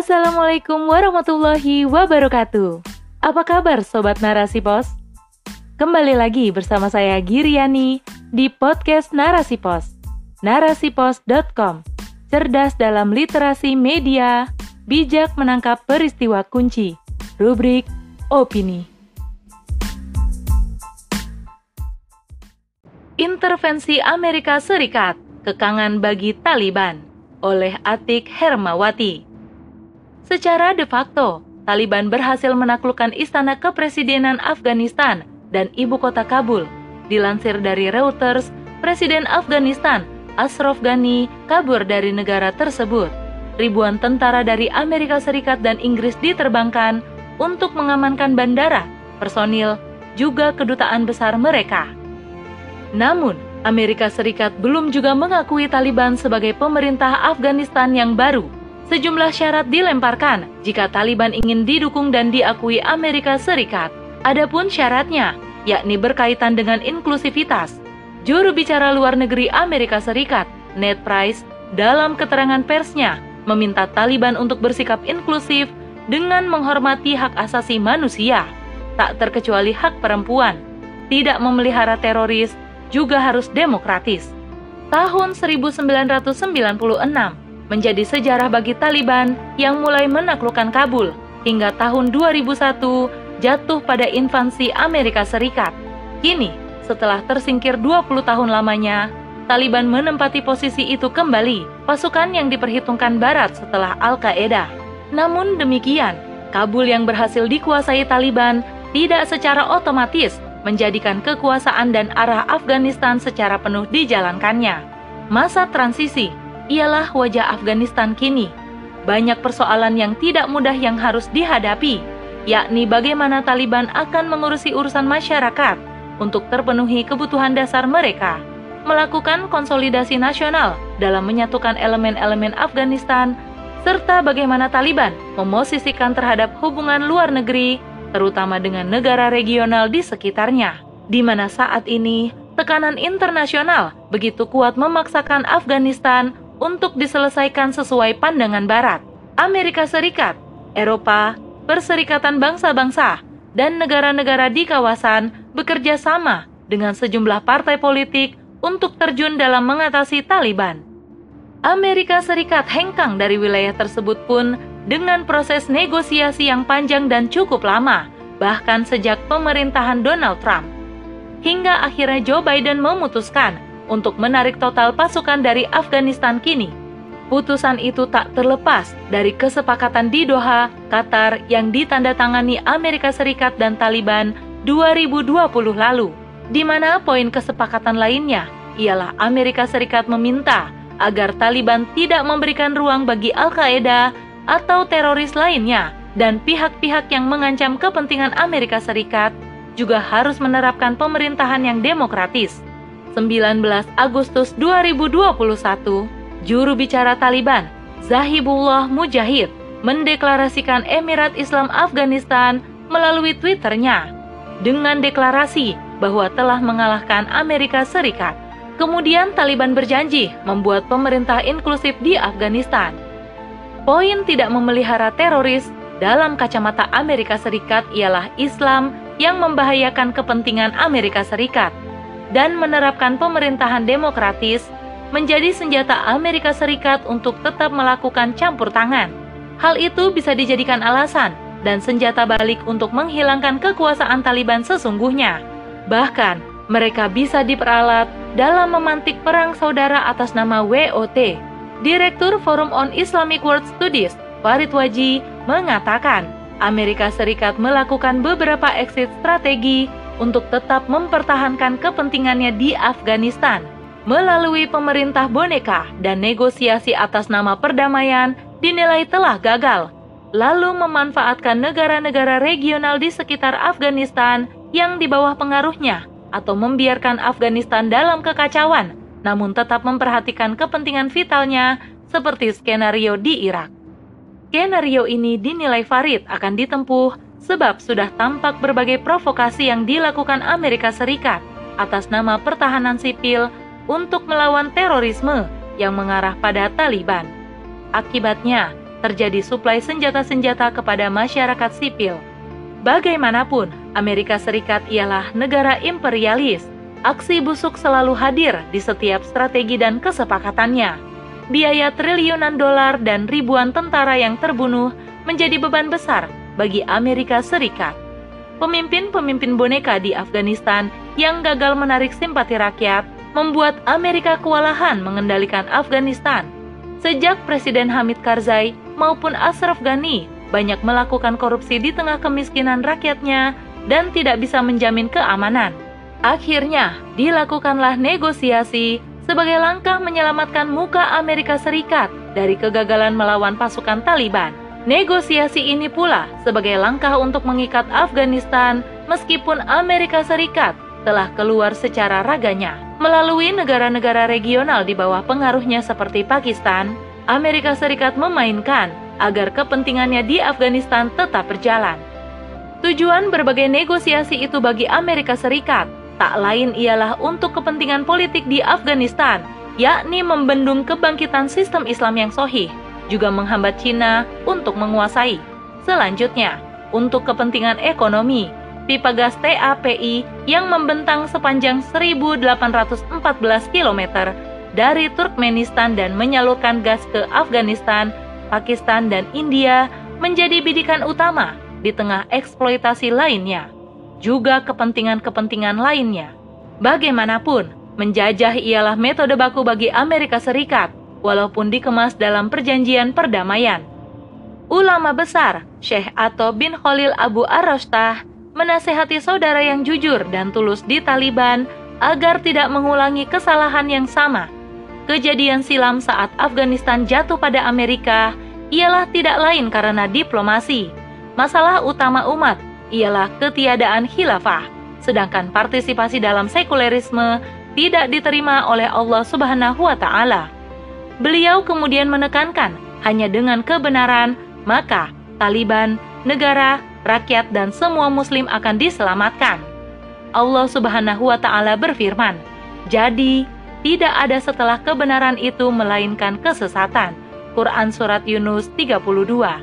Assalamualaikum warahmatullahi wabarakatuh. Apa kabar Sobat Narasi Pos? Kembali lagi bersama saya Giriani di podcast Narasi Pos. Narasipos.com Cerdas dalam literasi media, bijak menangkap peristiwa kunci. Rubrik Opini. Intervensi Amerika Serikat, kekangan bagi Taliban oleh Atik Hermawati. Secara de facto, Taliban berhasil menaklukkan istana kepresidenan Afghanistan dan ibu kota Kabul. Dilansir dari Reuters, Presiden Afghanistan Ashraf Ghani kabur dari negara tersebut. Ribuan tentara dari Amerika Serikat dan Inggris diterbangkan untuk mengamankan bandara, personil, juga kedutaan besar mereka. Namun, Amerika Serikat belum juga mengakui Taliban sebagai pemerintah Afghanistan yang baru Sejumlah syarat dilemparkan jika Taliban ingin didukung dan diakui Amerika Serikat. Adapun syaratnya, yakni berkaitan dengan inklusivitas. Juru bicara luar negeri Amerika Serikat, Ned Price, dalam keterangan persnya meminta Taliban untuk bersikap inklusif dengan menghormati hak asasi manusia, tak terkecuali hak perempuan, tidak memelihara teroris, juga harus demokratis. Tahun 1996, menjadi sejarah bagi Taliban yang mulai menaklukkan Kabul hingga tahun 2001 jatuh pada invasi Amerika Serikat. Kini, setelah tersingkir 20 tahun lamanya, Taliban menempati posisi itu kembali, pasukan yang diperhitungkan Barat setelah Al-Qaeda. Namun demikian, Kabul yang berhasil dikuasai Taliban tidak secara otomatis menjadikan kekuasaan dan arah Afghanistan secara penuh dijalankannya. Masa transisi ialah wajah Afghanistan kini. Banyak persoalan yang tidak mudah yang harus dihadapi, yakni bagaimana Taliban akan mengurusi urusan masyarakat untuk terpenuhi kebutuhan dasar mereka, melakukan konsolidasi nasional dalam menyatukan elemen-elemen Afghanistan, serta bagaimana Taliban memosisikan terhadap hubungan luar negeri, terutama dengan negara regional di sekitarnya, di mana saat ini tekanan internasional begitu kuat memaksakan Afghanistan untuk diselesaikan sesuai pandangan Barat, Amerika Serikat, Eropa, Perserikatan Bangsa-Bangsa, dan negara-negara di kawasan bekerja sama dengan sejumlah partai politik untuk terjun dalam mengatasi Taliban. Amerika Serikat hengkang dari wilayah tersebut pun dengan proses negosiasi yang panjang dan cukup lama, bahkan sejak pemerintahan Donald Trump. Hingga akhirnya Joe Biden memutuskan untuk menarik total pasukan dari Afghanistan kini. Putusan itu tak terlepas dari kesepakatan di Doha, Qatar yang ditandatangani Amerika Serikat dan Taliban 2020 lalu, di mana poin kesepakatan lainnya ialah Amerika Serikat meminta agar Taliban tidak memberikan ruang bagi Al-Qaeda atau teroris lainnya dan pihak-pihak yang mengancam kepentingan Amerika Serikat juga harus menerapkan pemerintahan yang demokratis 19 Agustus 2021, juru bicara Taliban, Zahibullah Mujahid, mendeklarasikan Emirat Islam Afghanistan melalui Twitternya dengan deklarasi bahwa telah mengalahkan Amerika Serikat. Kemudian Taliban berjanji membuat pemerintah inklusif di Afghanistan. Poin tidak memelihara teroris dalam kacamata Amerika Serikat ialah Islam yang membahayakan kepentingan Amerika Serikat dan menerapkan pemerintahan demokratis menjadi senjata Amerika Serikat untuk tetap melakukan campur tangan. Hal itu bisa dijadikan alasan dan senjata balik untuk menghilangkan kekuasaan Taliban sesungguhnya. Bahkan, mereka bisa diperalat dalam memantik perang saudara atas nama WOT. Direktur Forum on Islamic World Studies, Farid Waji, mengatakan Amerika Serikat melakukan beberapa exit strategi untuk tetap mempertahankan kepentingannya di Afghanistan. Melalui pemerintah boneka dan negosiasi atas nama perdamaian dinilai telah gagal, lalu memanfaatkan negara-negara regional di sekitar Afghanistan yang di bawah pengaruhnya atau membiarkan Afghanistan dalam kekacauan, namun tetap memperhatikan kepentingan vitalnya seperti skenario di Irak. Skenario ini dinilai Farid akan ditempuh sebab sudah tampak berbagai provokasi yang dilakukan Amerika Serikat atas nama pertahanan sipil untuk melawan terorisme yang mengarah pada Taliban. Akibatnya, terjadi suplai senjata-senjata kepada masyarakat sipil. Bagaimanapun, Amerika Serikat ialah negara imperialis. Aksi busuk selalu hadir di setiap strategi dan kesepakatannya. Biaya triliunan dolar dan ribuan tentara yang terbunuh menjadi beban besar bagi Amerika Serikat. Pemimpin-pemimpin boneka di Afghanistan yang gagal menarik simpati rakyat membuat Amerika kewalahan mengendalikan Afghanistan. Sejak Presiden Hamid Karzai maupun Ashraf Ghani banyak melakukan korupsi di tengah kemiskinan rakyatnya dan tidak bisa menjamin keamanan. Akhirnya, dilakukanlah negosiasi sebagai langkah menyelamatkan muka Amerika Serikat dari kegagalan melawan pasukan Taliban. Negosiasi ini pula sebagai langkah untuk mengikat Afghanistan meskipun Amerika Serikat telah keluar secara raganya. Melalui negara-negara regional di bawah pengaruhnya seperti Pakistan, Amerika Serikat memainkan agar kepentingannya di Afghanistan tetap berjalan. Tujuan berbagai negosiasi itu bagi Amerika Serikat tak lain ialah untuk kepentingan politik di Afghanistan, yakni membendung kebangkitan sistem Islam yang sohih, juga menghambat Cina untuk menguasai. Selanjutnya, untuk kepentingan ekonomi, pipa gas TAPI yang membentang sepanjang 1814 km dari Turkmenistan dan menyalurkan gas ke Afghanistan, Pakistan, dan India menjadi bidikan utama di tengah eksploitasi lainnya, juga kepentingan-kepentingan lainnya. Bagaimanapun, menjajah ialah metode baku bagi Amerika Serikat, walaupun dikemas dalam perjanjian perdamaian. Ulama besar, Syekh Ato bin Khalil Abu Arostah, menasehati saudara yang jujur dan tulus di Taliban agar tidak mengulangi kesalahan yang sama kejadian silam saat Afghanistan jatuh pada Amerika ialah tidak lain karena diplomasi. Masalah utama umat ialah ketiadaan khilafah, sedangkan partisipasi dalam sekulerisme tidak diterima oleh Allah Subhanahu wa taala. Beliau kemudian menekankan, hanya dengan kebenaran maka Taliban, negara, rakyat dan semua muslim akan diselamatkan. Allah Subhanahu wa taala berfirman, "Jadi tidak ada setelah kebenaran itu melainkan kesesatan. Quran Surat Yunus 32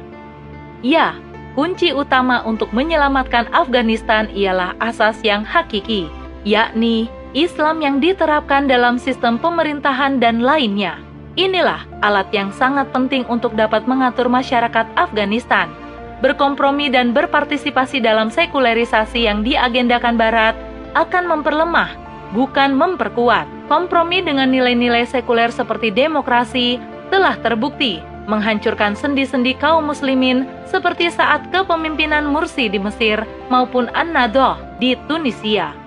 Ya, kunci utama untuk menyelamatkan Afghanistan ialah asas yang hakiki, yakni Islam yang diterapkan dalam sistem pemerintahan dan lainnya. Inilah alat yang sangat penting untuk dapat mengatur masyarakat Afghanistan. Berkompromi dan berpartisipasi dalam sekularisasi yang diagendakan Barat akan memperlemah, bukan memperkuat kompromi dengan nilai-nilai sekuler seperti demokrasi telah terbukti menghancurkan sendi-sendi kaum muslimin seperti saat kepemimpinan Mursi di Mesir maupun An-Nadoh di Tunisia.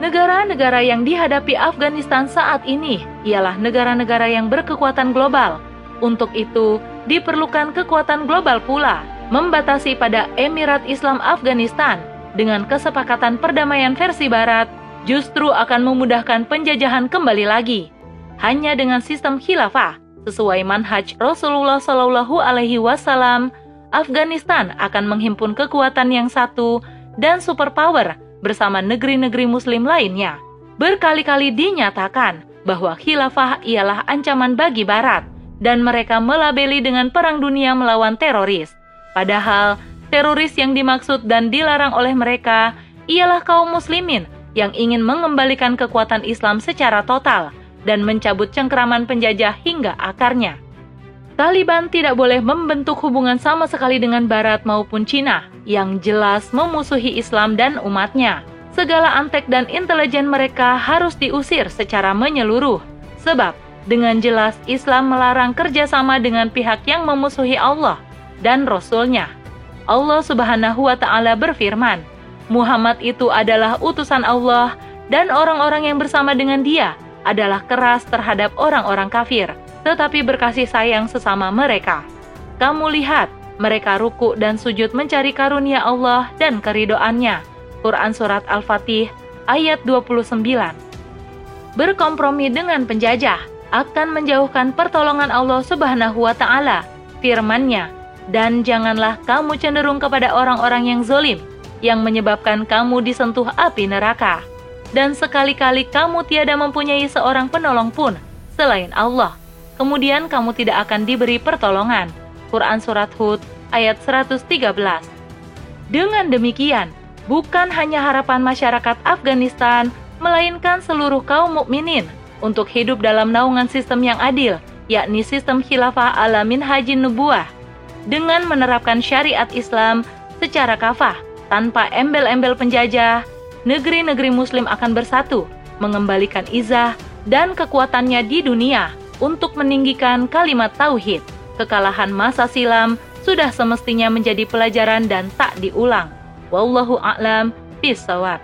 Negara-negara yang dihadapi Afghanistan saat ini ialah negara-negara yang berkekuatan global. Untuk itu, diperlukan kekuatan global pula membatasi pada Emirat Islam Afghanistan dengan kesepakatan perdamaian versi barat justru akan memudahkan penjajahan kembali lagi. Hanya dengan sistem khilafah sesuai manhaj Rasulullah Shallallahu Alaihi Wasallam, Afghanistan akan menghimpun kekuatan yang satu dan superpower bersama negeri-negeri Muslim lainnya. Berkali-kali dinyatakan bahwa khilafah ialah ancaman bagi Barat dan mereka melabeli dengan perang dunia melawan teroris. Padahal teroris yang dimaksud dan dilarang oleh mereka ialah kaum muslimin yang ingin mengembalikan kekuatan Islam secara total dan mencabut cengkeraman penjajah hingga akarnya. Taliban tidak boleh membentuk hubungan sama sekali dengan Barat maupun Cina yang jelas memusuhi Islam dan umatnya. Segala antek dan intelijen mereka harus diusir secara menyeluruh, sebab dengan jelas Islam melarang kerjasama dengan pihak yang memusuhi Allah dan Rasul-Nya. Allah Subhanahu wa Ta'ala berfirman, Muhammad itu adalah utusan Allah dan orang-orang yang bersama dengan dia adalah keras terhadap orang-orang kafir, tetapi berkasih sayang sesama mereka. Kamu lihat, mereka ruku dan sujud mencari karunia Allah dan keridoannya. Quran Surat Al-Fatih ayat 29 Berkompromi dengan penjajah akan menjauhkan pertolongan Allah Subhanahu wa Ta'ala. Firman-Nya, dan janganlah kamu cenderung kepada orang-orang yang zolim yang menyebabkan kamu disentuh api neraka. Dan sekali-kali kamu tiada mempunyai seorang penolong pun selain Allah. Kemudian kamu tidak akan diberi pertolongan. Quran Surat Hud ayat 113. Dengan demikian, bukan hanya harapan masyarakat Afghanistan, melainkan seluruh kaum mukminin untuk hidup dalam naungan sistem yang adil, yakni sistem khilafah ala minhajin nubuah, dengan menerapkan syariat Islam secara kafah, tanpa embel-embel penjajah, negeri-negeri muslim akan bersatu, mengembalikan izah dan kekuatannya di dunia untuk meninggikan kalimat tauhid. Kekalahan masa silam sudah semestinya menjadi pelajaran dan tak diulang. Wallahu a'lam bishawab.